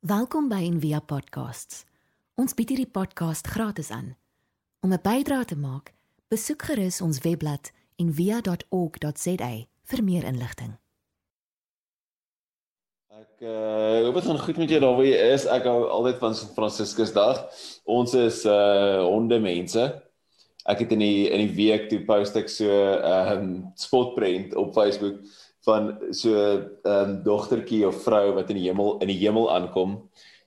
Welkom by Envia Podcasts. Ons bied hierdie podcast gratis aan. Om 'n bydrae te maak, besoek gerus ons webblad en via.org.za vir meer inligting. Ek uh hoop dit gaan goed met jou daar waar jy is. Ek hou altyd van St. Franciscus Dag. Ons is uh honde mense. Ek het in die in die week toe post ek so 'n um, ehm, spotprent op Facebook van so 'n um, dogtertjie of vrou wat in die hemel in die hemel aankom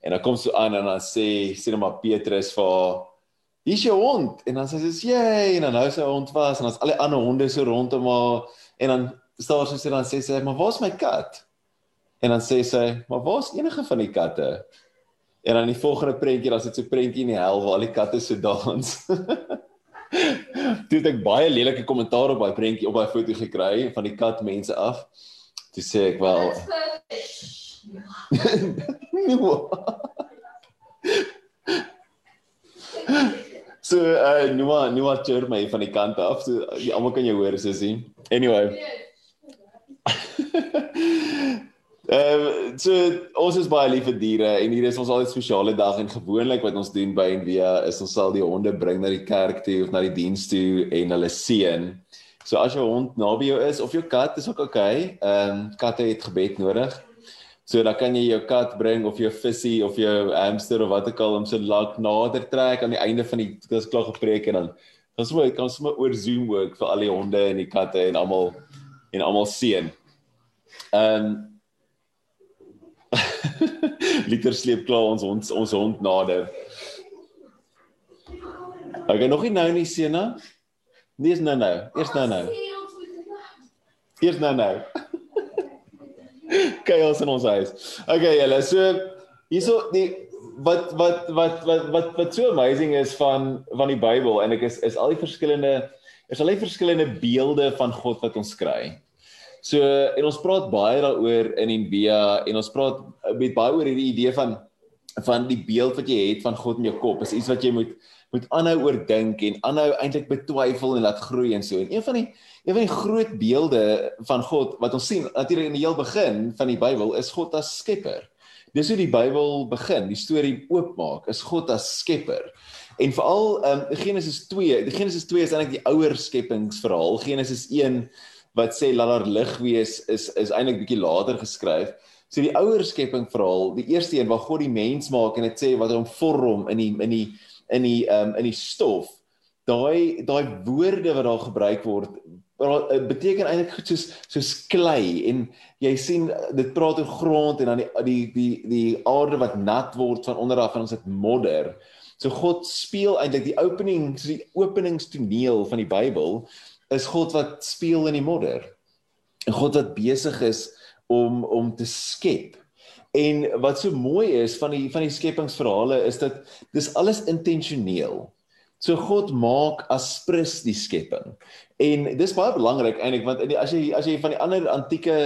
en dan kom so aan en dan sê sê net maar Petrus vir haar Hier is jou hond en dan sê sy jy en dan hou sy hond vas en dan's al die ander honde so rondom haar en dan staan sy dan sê sy maar waar's my kat? En dan sê sy maar waar's enige van die katte? En dan die volgende prentjie dan sit so prentjie in die hel waar al die katte so dans. Toe het ek baie lelike kommentaar op daai prentjie op daai foto gekry van die kat mense af. Toe sê ek wel So uh Noah Noah chur my van die kant af. So almal kan jou hoor sussie. Anyway. Ehm uh, so ons is baie lief vir diere en hier is ons altyd spesiale dag en gewoonlik wat ons doen by Envia is ons sal die honde bring na die kerk toe of na die diens toe en hulle seën. So as jou hond naby jou is of jou kat is ook oukei. Okay. Ehm um, katte het gebed nodig. So dan kan jy jou kat bring of jou visie of jou hamster of wat ook al om so lank nader trek aan die einde van die dis klaar gepreek en dan dan sou jy kan sommer oor Zoom werk vir al die honde en die katte en almal en almal seën. Ehm um, liter sleep klaar ons ons ons hond nader. Okay, nog nie nou nie Sena. Nee, is nou nou. Eers nou nou. Eers nou nou. Chaos in ons huis. Okay, julle, so hierso die wat wat wat wat wat wat so amazing is van van die Bybel en ek is is al die verskillende is al die verskillende beelde van God wat ons kry. So en ons praat baie daaroor in Envia en ons praat met baie oor hierdie idee van van die beeld wat jy het van God in jou kop. Is iets wat jy moet moet aanhou oor dink en aanhou eintlik betwyfel en laat groei en so. En een van die een van die groot beelde van God wat ons sien natuurlik in die heel begin van die Bybel is God as skepper. Dis hoe die Bybel begin, die storie oopmaak, is God as skepper. En veral ehm um, Genesis 2, die Genesis 2 is eintlik die ouer skepingsverhaal. Genesis 1 wat sê laat daar lig wees is is eintlik bietjie later geskryf. So die ouer skepping verhaal, die eerste een waar God die mens maak en dit sê wat hom vorm in die in die in die ehm um, in die stof. Daai daai woorde wat daar gebruik word eh, beteken eintlik goed soos soos klei en jy sien dit praat oor grond en dan die die die die aarde wat nat word van onder af en ons het modder. So God speel eintlik die opening so die openingstoneel van die Bybel is God wat speel in die modder. En God wat besig is om om te skep. En wat so mooi is van die van die skepingsverhale is dat dis alles intentioneel. So God maak asprus die skepping. En dis baie belangrik eintlik want die, as jy as jy van die ander antieke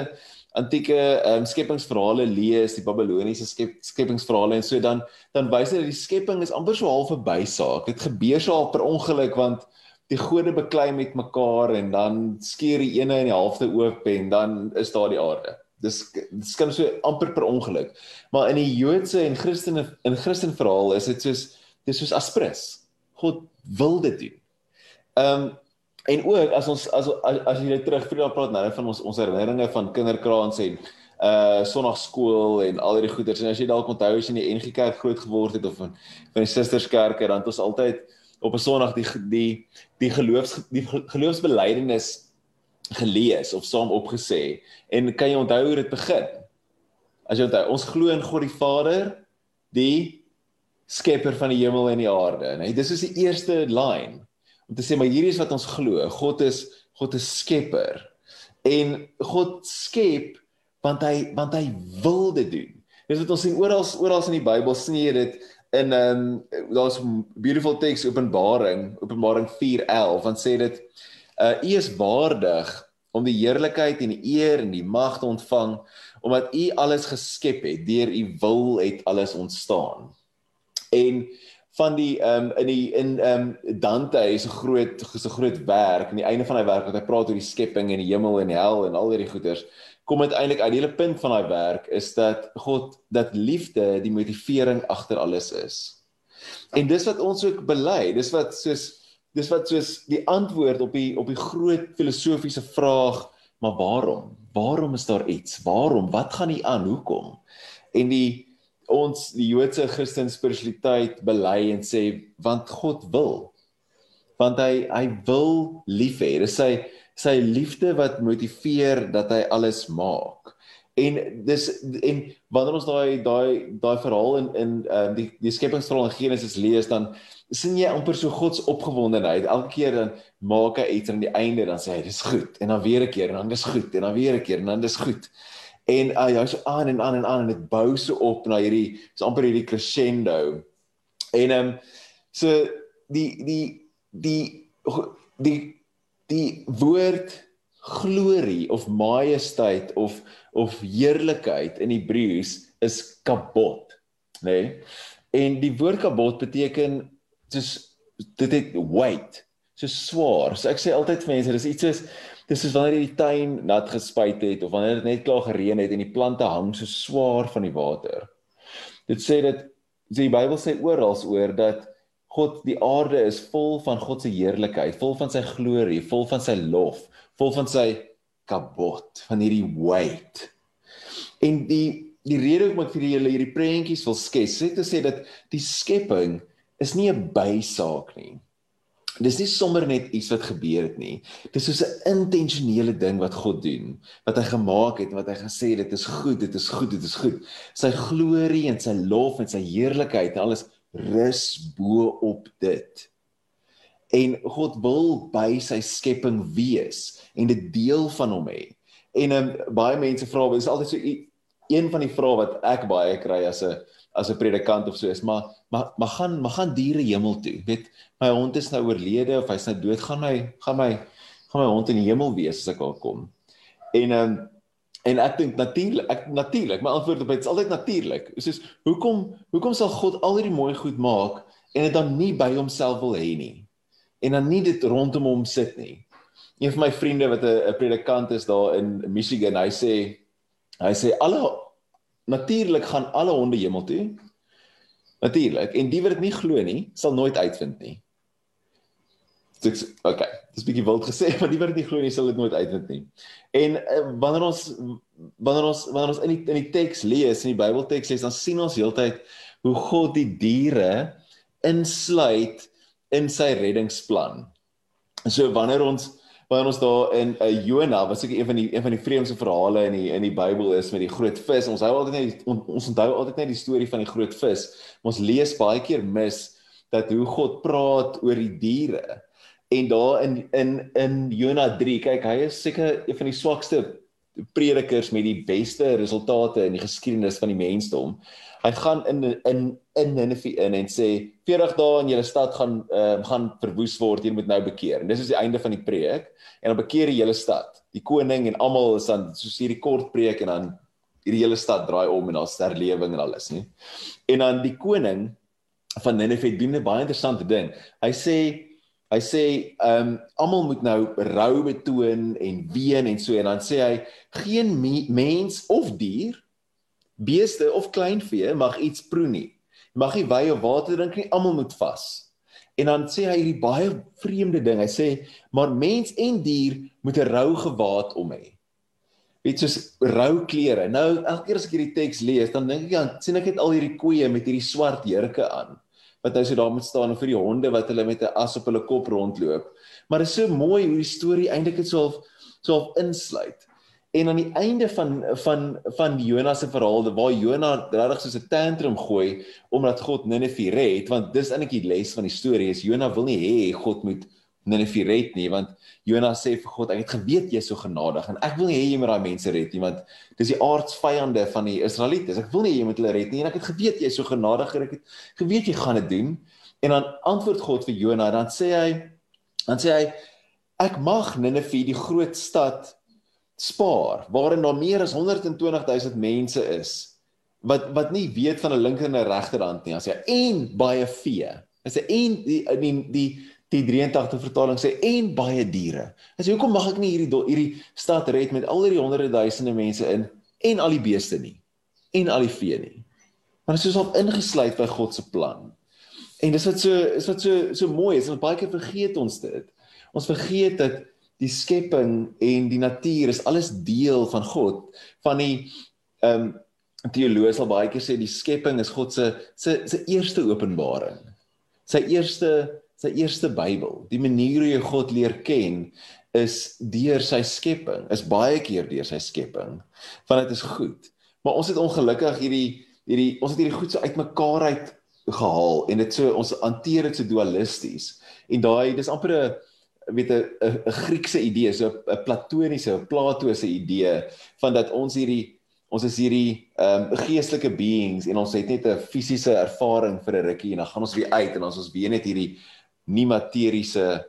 antieke um, skepingsverhale lees, die Babiloniese skep, skepingsverhale en so dan dan wys dit dat die skepping is amper so half 'n bysaak. Dit gebeur so half per ongeluk want die gode beklei met mekaar en dan skeer die ene in die halfte oop en dan is daar die aarde. Dis skyn so amper per ongeluk. Maar in die Joodse en Christene in Christen verhaal is dit soos dis soos aspres. God wil dit doen. Ehm um, en ook as ons as as, as jy terug vir daai praat nou van ons ons herinneringe van kinderkraans en uh sonnaarskool en al hierdie goeders en as jy dalk onthou as jy in die NG Kerk groot geword het of van van die susterskerke dan het ons altyd op 'n Sondag die die die geloofs die geloofsbelijdenis gelees of saam opgesê en kan jy onthou hoe dit begin? As jy onthou, ons glo in God die Vader, die skepper van die hemel en die aarde, nê? Dis is die eerste line om te sê maar hierdie is wat ons glo. God is God is skepper. En God skep want hy want hy wil dit doen. Dis wat ons sien oral oral in die Bybel sien jy dit in ehm um, daar's 'n beautiful text Openbaring, Openbaring 4:11, want sê dit uh u is waardig om die heerlikheid en die eer en die mag te ontvang omdat u alles geskep het, deur u wil het alles ontstaan. En van die ehm um, in die in ehm um, Dante is 'n groot is 'n groot werk aan die einde van hy werk wat hy praat oor die skepping en die hemel en die hel en al hierdie goeters kom uiteindelik uit die hele punt van daai werk is dat God dat liefde die motivering agter alles is. En dis wat ons ook bely, dis wat soos dis wat soos die antwoord op die op die groot filosofiese vraag, maar waarom? Waarom is daar iets? Waarom? Wat gaan nie aan? Hoekom? En die ons die Joodse Christen spiritualiteit bely en sê want God wil. Want hy hy wil lief hê. Dis sy sy liefde wat motiveer dat hy alles maak. En dis en wanneer ons daai daai daai verhaal in in uh, die die skepingsverhaal in Genesis lees dan sien jy amper so God se opgewondenheid. Elke keer dan maak hy iets aan die einde dan sê hy dis goed en dan weer 'n keer en dan dis goed en dan weer 'n keer en dan dis goed. En uh, hy so aan en aan en aan en dit bou so op na hierdie so amper hierdie crescendo. En ehm um, so die die die die die woord glorie of majesteit of of heerlikheid in Hebreëus is kabot, nê? Nee? En die woord kabot beteken soos dit het weight, so swaar. So ek sê altyd vir mense, dis iets soos dis soos wanneer jy die tuin nat gespuit het of wanneer dit net klaar gereën het en die plante hang so swaar van die water. Dit sê dat die Bybel sê oral oor dat God die aarde is vol van God se heerlikheid, vol van sy glorie, vol van sy lof, vol van sy kabot, van hierdie weight. En die die rede hoekom ek vir julle hierdie prentjies wil skets, is te sê dat die skepping is nie 'n bysaak nie. Dis nie sommer net iets wat gebeur het nie. Dis soos 'n intentionele ding wat God doen, wat hy gemaak het en wat hy gesê het dit is goed, dit is goed, dit is goed. Sy glorie en sy lof en sy heerlikheid en alles rus bo op dit. En God wil by sy skepping wees en dit deel van hom hê. En um, baie mense vra, dis altyd so een van die vrae wat ek baie kry as 'n as 'n predikant of so is, maar maar maar gaan maar gaan diere hemel toe. Weet, my hond is nou oorlede of hy's nou dood, gaan my gaan my gaan my hond in die hemel wees as ek daar kom. En ehm um, En ek dink natuurlik, ek natuurlik, my antwoord op dit is altyd natuurlik. Soos hoekom hoekom sal God al hierdie mooi goed maak en dit dan nie by homself wil hê nie? En dan nie dit rondom hom sit nie. Een van my vriende wat 'n predikant is daar in Michigan, hy sê hy sê alle natuurlik gaan alle honde hemel toe. Natuurlik. En die wat dit nie glo nie, sal nooit uitvind nie. Dis okay. Dis bietjie wild gesê, maar die wat nie glo nie sal dit nooit uitvind nie. En uh, wanneer ons wanneer ons wanneer ons in die in die teks lees, in die Bybelteks lees, dan sien ons heeltyd hoe God die diere insluit in sy reddingsplan. So wanneer ons wanneer ons daar in uh, Jonah, wat seker een van die een van die vreemdste verhale in die in die Bybel is met die groot vis. Ons hou altyd net on, ons onthou altyd net die storie van die groot vis. Ons lees baie keer mis dat hoe God praat oor die diere En daar in in in Jona 3, kyk, hy is seker een van die swakste predikers met die beste resultate in die geskiedenis van die mensdom. Hy gaan in in in Nineve in en sê 40 dae in julle stad gaan uh, gaan verwoes word, jy moet nou bekeer. En dis is die einde van die preek en dan bekeer die hele stad. Die koning en almal is dan soos hierdie kort preek en dan hierdie hele stad draai om en daar's herlewing en alles, nie. En dan die koning van Nineve doen 'n baie interessante ding. Hy sê Hy sê ehm um, almal moet nou rou betoon en ween en so en dan sê hy geen mens of dier beeste of kleinvee mag iets proe nie. Mag nie wyn of water drink nie, almal moet vas. En dan sê hy hierdie baie vreemde ding. Hy sê maar mens en dier moet 'n rou gewaad om hê. Dit is rou klere. Nou elke keer as ek hierdie teks lees, dan dink ek ja, sien ek net al hierdie koeie met hierdie swart jurke aan wat nou so daar moet staan of vir die honde wat hulle met 'n as op hulle kop rondloop. Maar dit is so mooi hoe die storie eintlik dit so half insluit. En aan die einde van van van Jonas se verhaal waar Jonas regtig soos 'n tantrum gooi omdat God Ninive red, want dis eintlik die les van die storie is Jonas wil nie hê God moet Ninive red nie want Jonas sê vir God ek het geweet jy is so genadig en ek wil nie hê jy moet daai mense red nie want dis die aardsvyande van die Israeliete ek wil nie jy moet hulle red nie en ek het geweet jy is so genadig en ek het geweet jy gaan dit doen. En dan antwoord God vir Jonas dan sê hy dan sê hy ek mag Ninive die groot stad spaar waarin daar meer as 120 000 mense is wat wat nie weet van 'n linker en 'n regterhand nie. As jy en baie vee. As jy en die die die die 83 vertaling sê en baie diere. As hoekom mag ek nie hierdie hierdie stad red met al die honderde duisende mense in en al die beeste nie en al die vee nie. Maar dit is soos op ingesluit by God se plan. En dis wat so is wat so so mooi is, want baie keer vergeet ons dit. Ons vergeet dat die skepping en die natuur is alles deel van God, van die ehm um, teoloë sal baie keer sê die skepping is God se se se eerste openbaring. Sy eerste sy eerste Bybel. Die manier hoe jy God leer ken is deur sy skepping. Is baie keer deur sy skepping. Want dit is goed. Maar ons het ongelukkig hierdie hierdie ons het hierdie goed so uitmekaar uit gehaal en dit so ons hanteer dit so dualisties. En daai dis amper 'n weet 'n 'n Griekse idee, so 'n platoniese, 'n Platose idee van dat ons hierdie ons is hierdie ehm um, geestelike beings en ons het net 'n fisiese ervaring vir 'n rukkie en dan gaan ons weer uit en ons is weer net hierdie nie materiese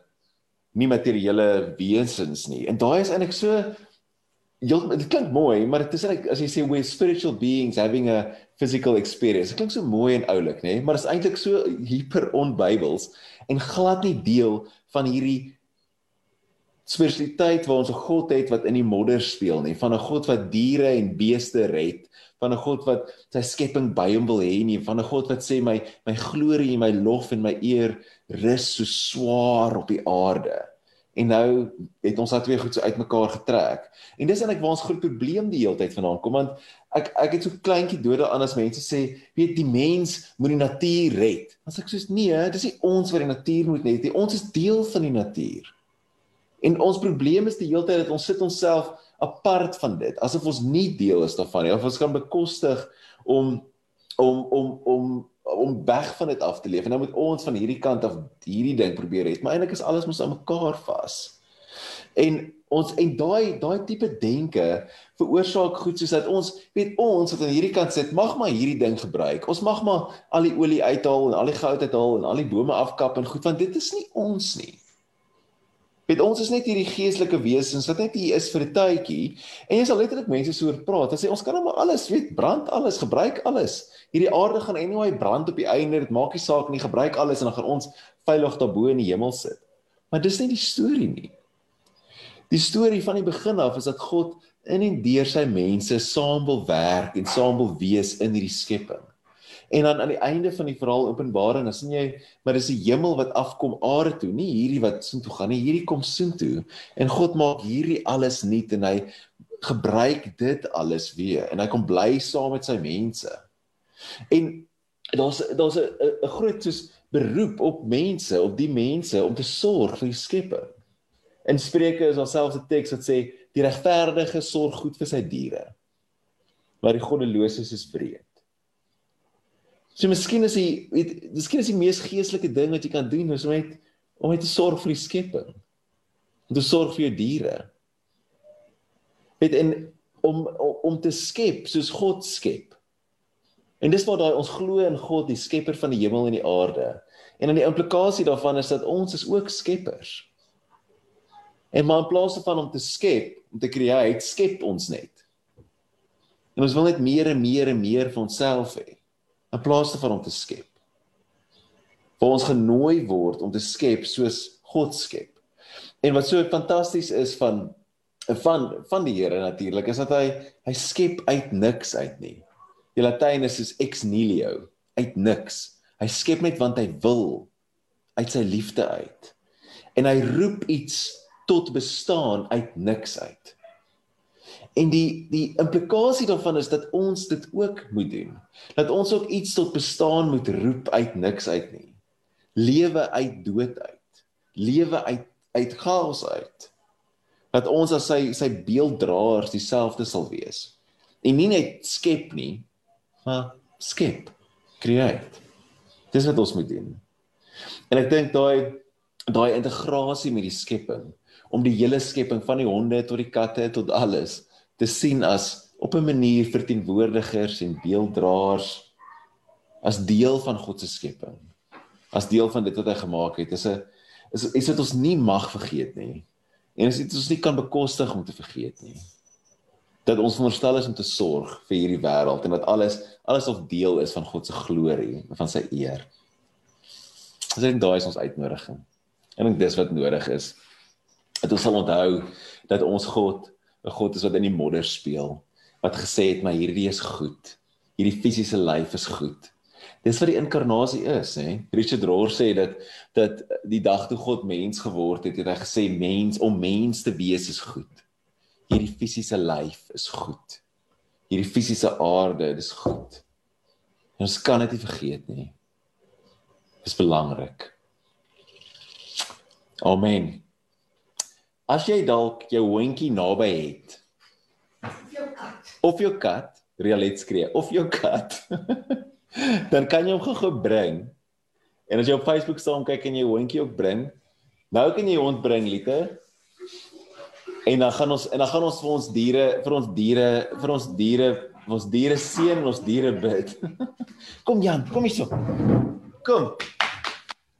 nie materiële wesens nie. En daai is eintlik so jy dit klink mooi, maar dit is eintlik as jy sê we spiritual beings having a physical experience. Dit klink so mooi en oulik, nê? Maar dit is eintlik so hyper onbybels en glad nie deel van hierdie spiritualiteit waar ons 'n God het wat in die modder speel nie, van 'n God wat diere en beeste red, van 'n God wat sy skepping by hom wil hê nie, van 'n God wat sê my my glorie en my lof en my eer rus so swaar op die aarde. En nou het ons daai twee goed so uitmekaar getrek. En dis eintlik waar ons groot probleem die hele tyd vandaan kom want ek ek het so kleintjie dode aan as mense sê, weet die mens moet die natuur red. Dan sê ek soos nee, dis nie ons wat die natuur moet red nie. Ons is deel van die natuur. En ons probleem is die hele tyd dat ons sit onsself apart van dit, asof ons nie deel is daarvan nie. Of ons kan bekostig om om om om om weg van dit af te leef. En nou moet ons van hierdie kant af hierdie ding probeer hê. Maar eintlik is alles mos aan mekaar vas. En ons en daai daai tipe denke veroorsaak goed soos dat ons weet ons wat aan hierdie kant sit mag maar hierdie ding gebruik. Ons mag maar al die olie uithaal en al die goud uithaal en al die bome afkap en goed want dit is nie ons nie. Weet ons is net hierdie geestelike wesens wat net hier is vir 'n tydjie en jy sal letterlik mense so oor praat. Hulle sê ons kan nou maar alles, weet, brand alles, gebruik alles. Hierdie aarde gaan anyway brand op die einde. Dit maak nie saak nie, gebruik alles en dan gaan ons veilig daarbo in die hemel sit. Maar dis nie die storie nie. Die storie van die begin af is dat God in en deur sy mense saam wil werk en saam wil wees in hierdie skepping. En dan aan die einde van die verhaal Openbaring, dan sien jy, maar dis die hemel wat afkom aarde toe, nie hierdie wat soontoe gaan nie, hierdie kom soontoe. En God maak hierdie alles nuut en hy gebruik dit alles weer en hy kom bly saam met sy mense. En daar's daar's 'n groot soos beroep op mense, op die mense om te sorg vir die skepper. In Spreuke is daar selfs 'n teks wat sê die regverdige sorg goed vir sy diere. Maar die goddelose is wreed. So miskien is die weet miskien is die mees geestelike ding wat jy kan doen is om net om net te sorg vir die skepping. Om te sorg vir jou diere. Weet en om om te skep soos God skep. En dis waar daai ons glo in God, die skepper van die hemel en die aarde. En dan die implikasie daarvan is dat ons is ook skeppers. En maar in plaas van om te skep, om te create, skep ons net. En ons wil net meer en meer en meer van onsself hê in plaas daarvan om te skep. Waar ons genooi word om te skep soos God skep. En wat so fantasties is van van van die Here natuurlik is dat hy hy skep uit niks uit nie. Die Latyn is soos ex nihilo, uit niks. Hy skep net want hy wil uit sy liefde uit. En hy roep iets tot bestaan uit niks uit. En die die implikasie daarvan is dat ons dit ook moet doen. Dat ons ook iets tot bestaan moet roep uit niks uit nie. Lewe uit dood uit. Lewe uit uit chaos uit. Dat ons as sy sy beelddraers dieselfde sal wees. En nie net skep nie, maar skep, create. Dis wat ons moet doen. En ek dink daai daai integrasie met die skepping om die hele skepping van die honde tot die katte tot alles te sien as op 'n manier verteenwoordigers en beelddraers as deel van God se skepping. As deel van dit wat hy gemaak het. Is 'n is iets wat ons nie mag vergeet nie. En is iets wat ons nie kan bekostig om te vergeet nie. Dat ons veronderstel is om te sorg vir hierdie wêreld en dat alles alles of deel is van God se glorie en van sy eer. Dis net daai is ons uitnodiging. Ek dink dis wat nodig is. Dat ons sal onthou dat ons God 'n God is wat in die modder speel, wat gesê het maar hierdie is goed. Hierdie fisiese lyf is goed. Dis wat die inkarnasie is, hè. Richard Rohr sê dat dat die dag toe God mens geword het, het hy gesê mens om mens te wees is goed. Hierdie fisiese lyf is goed. Hierdie fisiese aarde, dis goed. En ons kan dit nie vergeet nie. Dis belangrik. Amen. As jy dalk jou hondjie naby het Jou kat. of jou kat, Rialet skree, of jou kat, dan kan jy hom gou bring. En as jy op Facebook saam kyk en jy hondjie ook bring, nou kan jy hond bring, Lite. En dan gaan ons en dan gaan ons vir ons diere, vir ons diere, vir ons diere, vir ons diere seën ons diere bid. kom Jan, kom hier so. Kom.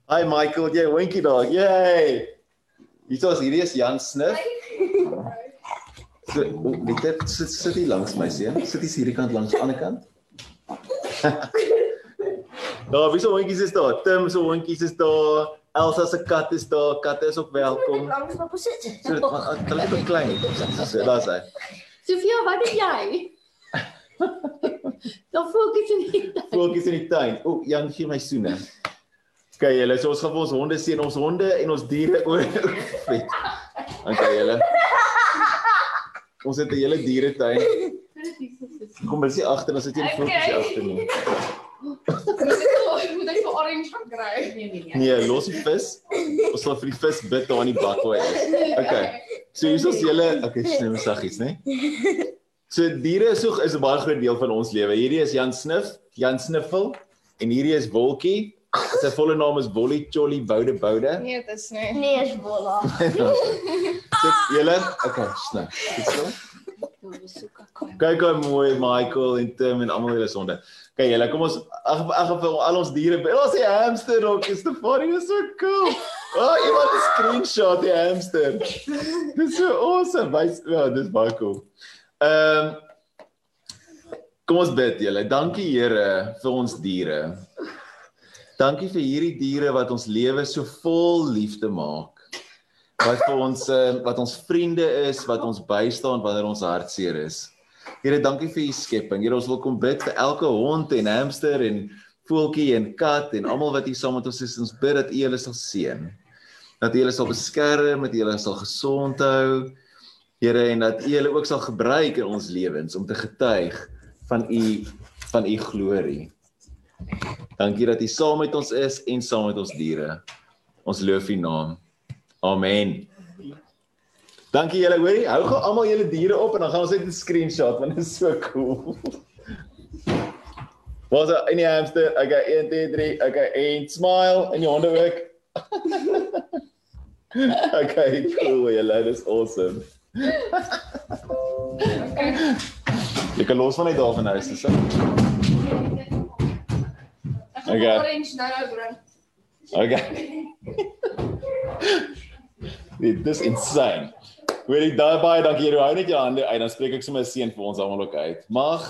Hi Michael, jy hondjie daar. Yay! Hier is hierdie is Jan Snif. So, weet jy, sit sit hier langs my seun. Sit hier hierdie kant langs die ander kant. Daar, wie se hondjies is daar? Tim se hondjies is daar. Elsa se kat is daar. Katte is ook welkom. Langs my posit. So, hulle is ook klein. So, daar's hy. Sofia, wat doen jy? Dan fokus in die tyd. Voeltjies in die tuin. O, Jan gee my soene. Kyk julle, so ons gaan vir ons honde sien, ons honde en ons diere oor. Okay julle. Ons het 'n hele dieretuin. Kom maar sien agter, sit jy die voeltjies Okay. agter nie. Moet ek vir orange gaan kry? Nee nee nee. Nee, los die vis. Ons sal vir die vis bid daar in die bak waar hy is. Okay. So hier is ons julle, okay, snou saggies, né? So diere is so is 'n baie groot deel van ons lewe. Hierdie is Jan Sniff, Jan Sniffel en hierdie is Wolkie. Sy volle naam is Wolly Cholly Boude Boude. Nee, dit is nie. Nee, is bolla. So julle, okay, snou. Goed so. Kyk hoe mooi Michael en Tim en almal hulle sonde. Kyk julle, kom ons ag ag vir al ons diere. Ons het 'n hamster ook. Is the funny is so cool. Oh, iemand 'n screenshot die hamster. Dis so awesome. Wys, ja, dis baie cool. Ehm um, Kom ons bid julle. Dankie Here vir ons diere. Dankie vir hierdie diere wat ons lewe so vol liefde maak. Wat vir ons eh, wat ons vriende is, wat ons bystaan wanneer ons hartseer is. Here, dankie vir u skepping. Here, ons wil kom bid vir elke hond en hamster en voeltjie en kat en almal wat hier saam met ons is. Ons bid dat u hulle sal seën. Dat u hulle sal beskerm, dat u hulle sal gesond hou. Here, en dat u hulle ook sal gebruik in ons lewens om te getuig van u van u glorie. Dankie dat u saam met ons is en saam met ons diere. Ons loof u naam. Amen. Dankie julle, hoorie. Hou gou almal julle diere op en dan gaan ons net 'n screenshot want dit is so cool. Was in die hamster? Okay, 1 2 3. Okay, en smile en die honde ook. okay, cool julle. Dit is awesome. Jy kan los van net daar van huis, dis. Gaan Okay. orange nou nou bring. Okay. Dit dis insane. Hoorie daai baie dankie. Jy hou net jou hande uit dan spreek ek sommer 'n seën vir ons almal ook uit. Mag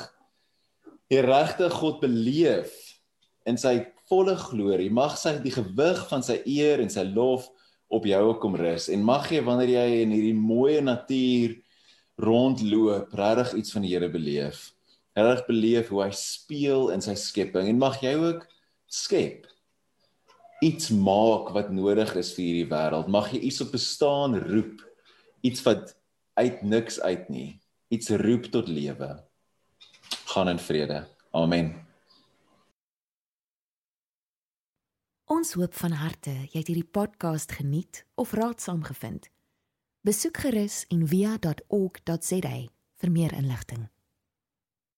die regte God beleef in sy volle glorie. Mag sy die gewig van sy eer en sy lof op jou ook kom rus en mag jy wanneer jy in hierdie mooi natuur rondloop, regtig iets van die Here beleef. Regtig beleef hoe hy speel in sy skepping en mag jy ook skep iets maak wat nodig is vir hierdie wêreld. Mag jy iets op bestaan roep. Iets wat uit niks uit nie. Iets roep tot lewe. Gaan in vrede. Amen. Ons hoop van harte jy het hierdie podcast geniet of raadsaam gevind. Besoek gerus en via.ok.za vir meer inligting.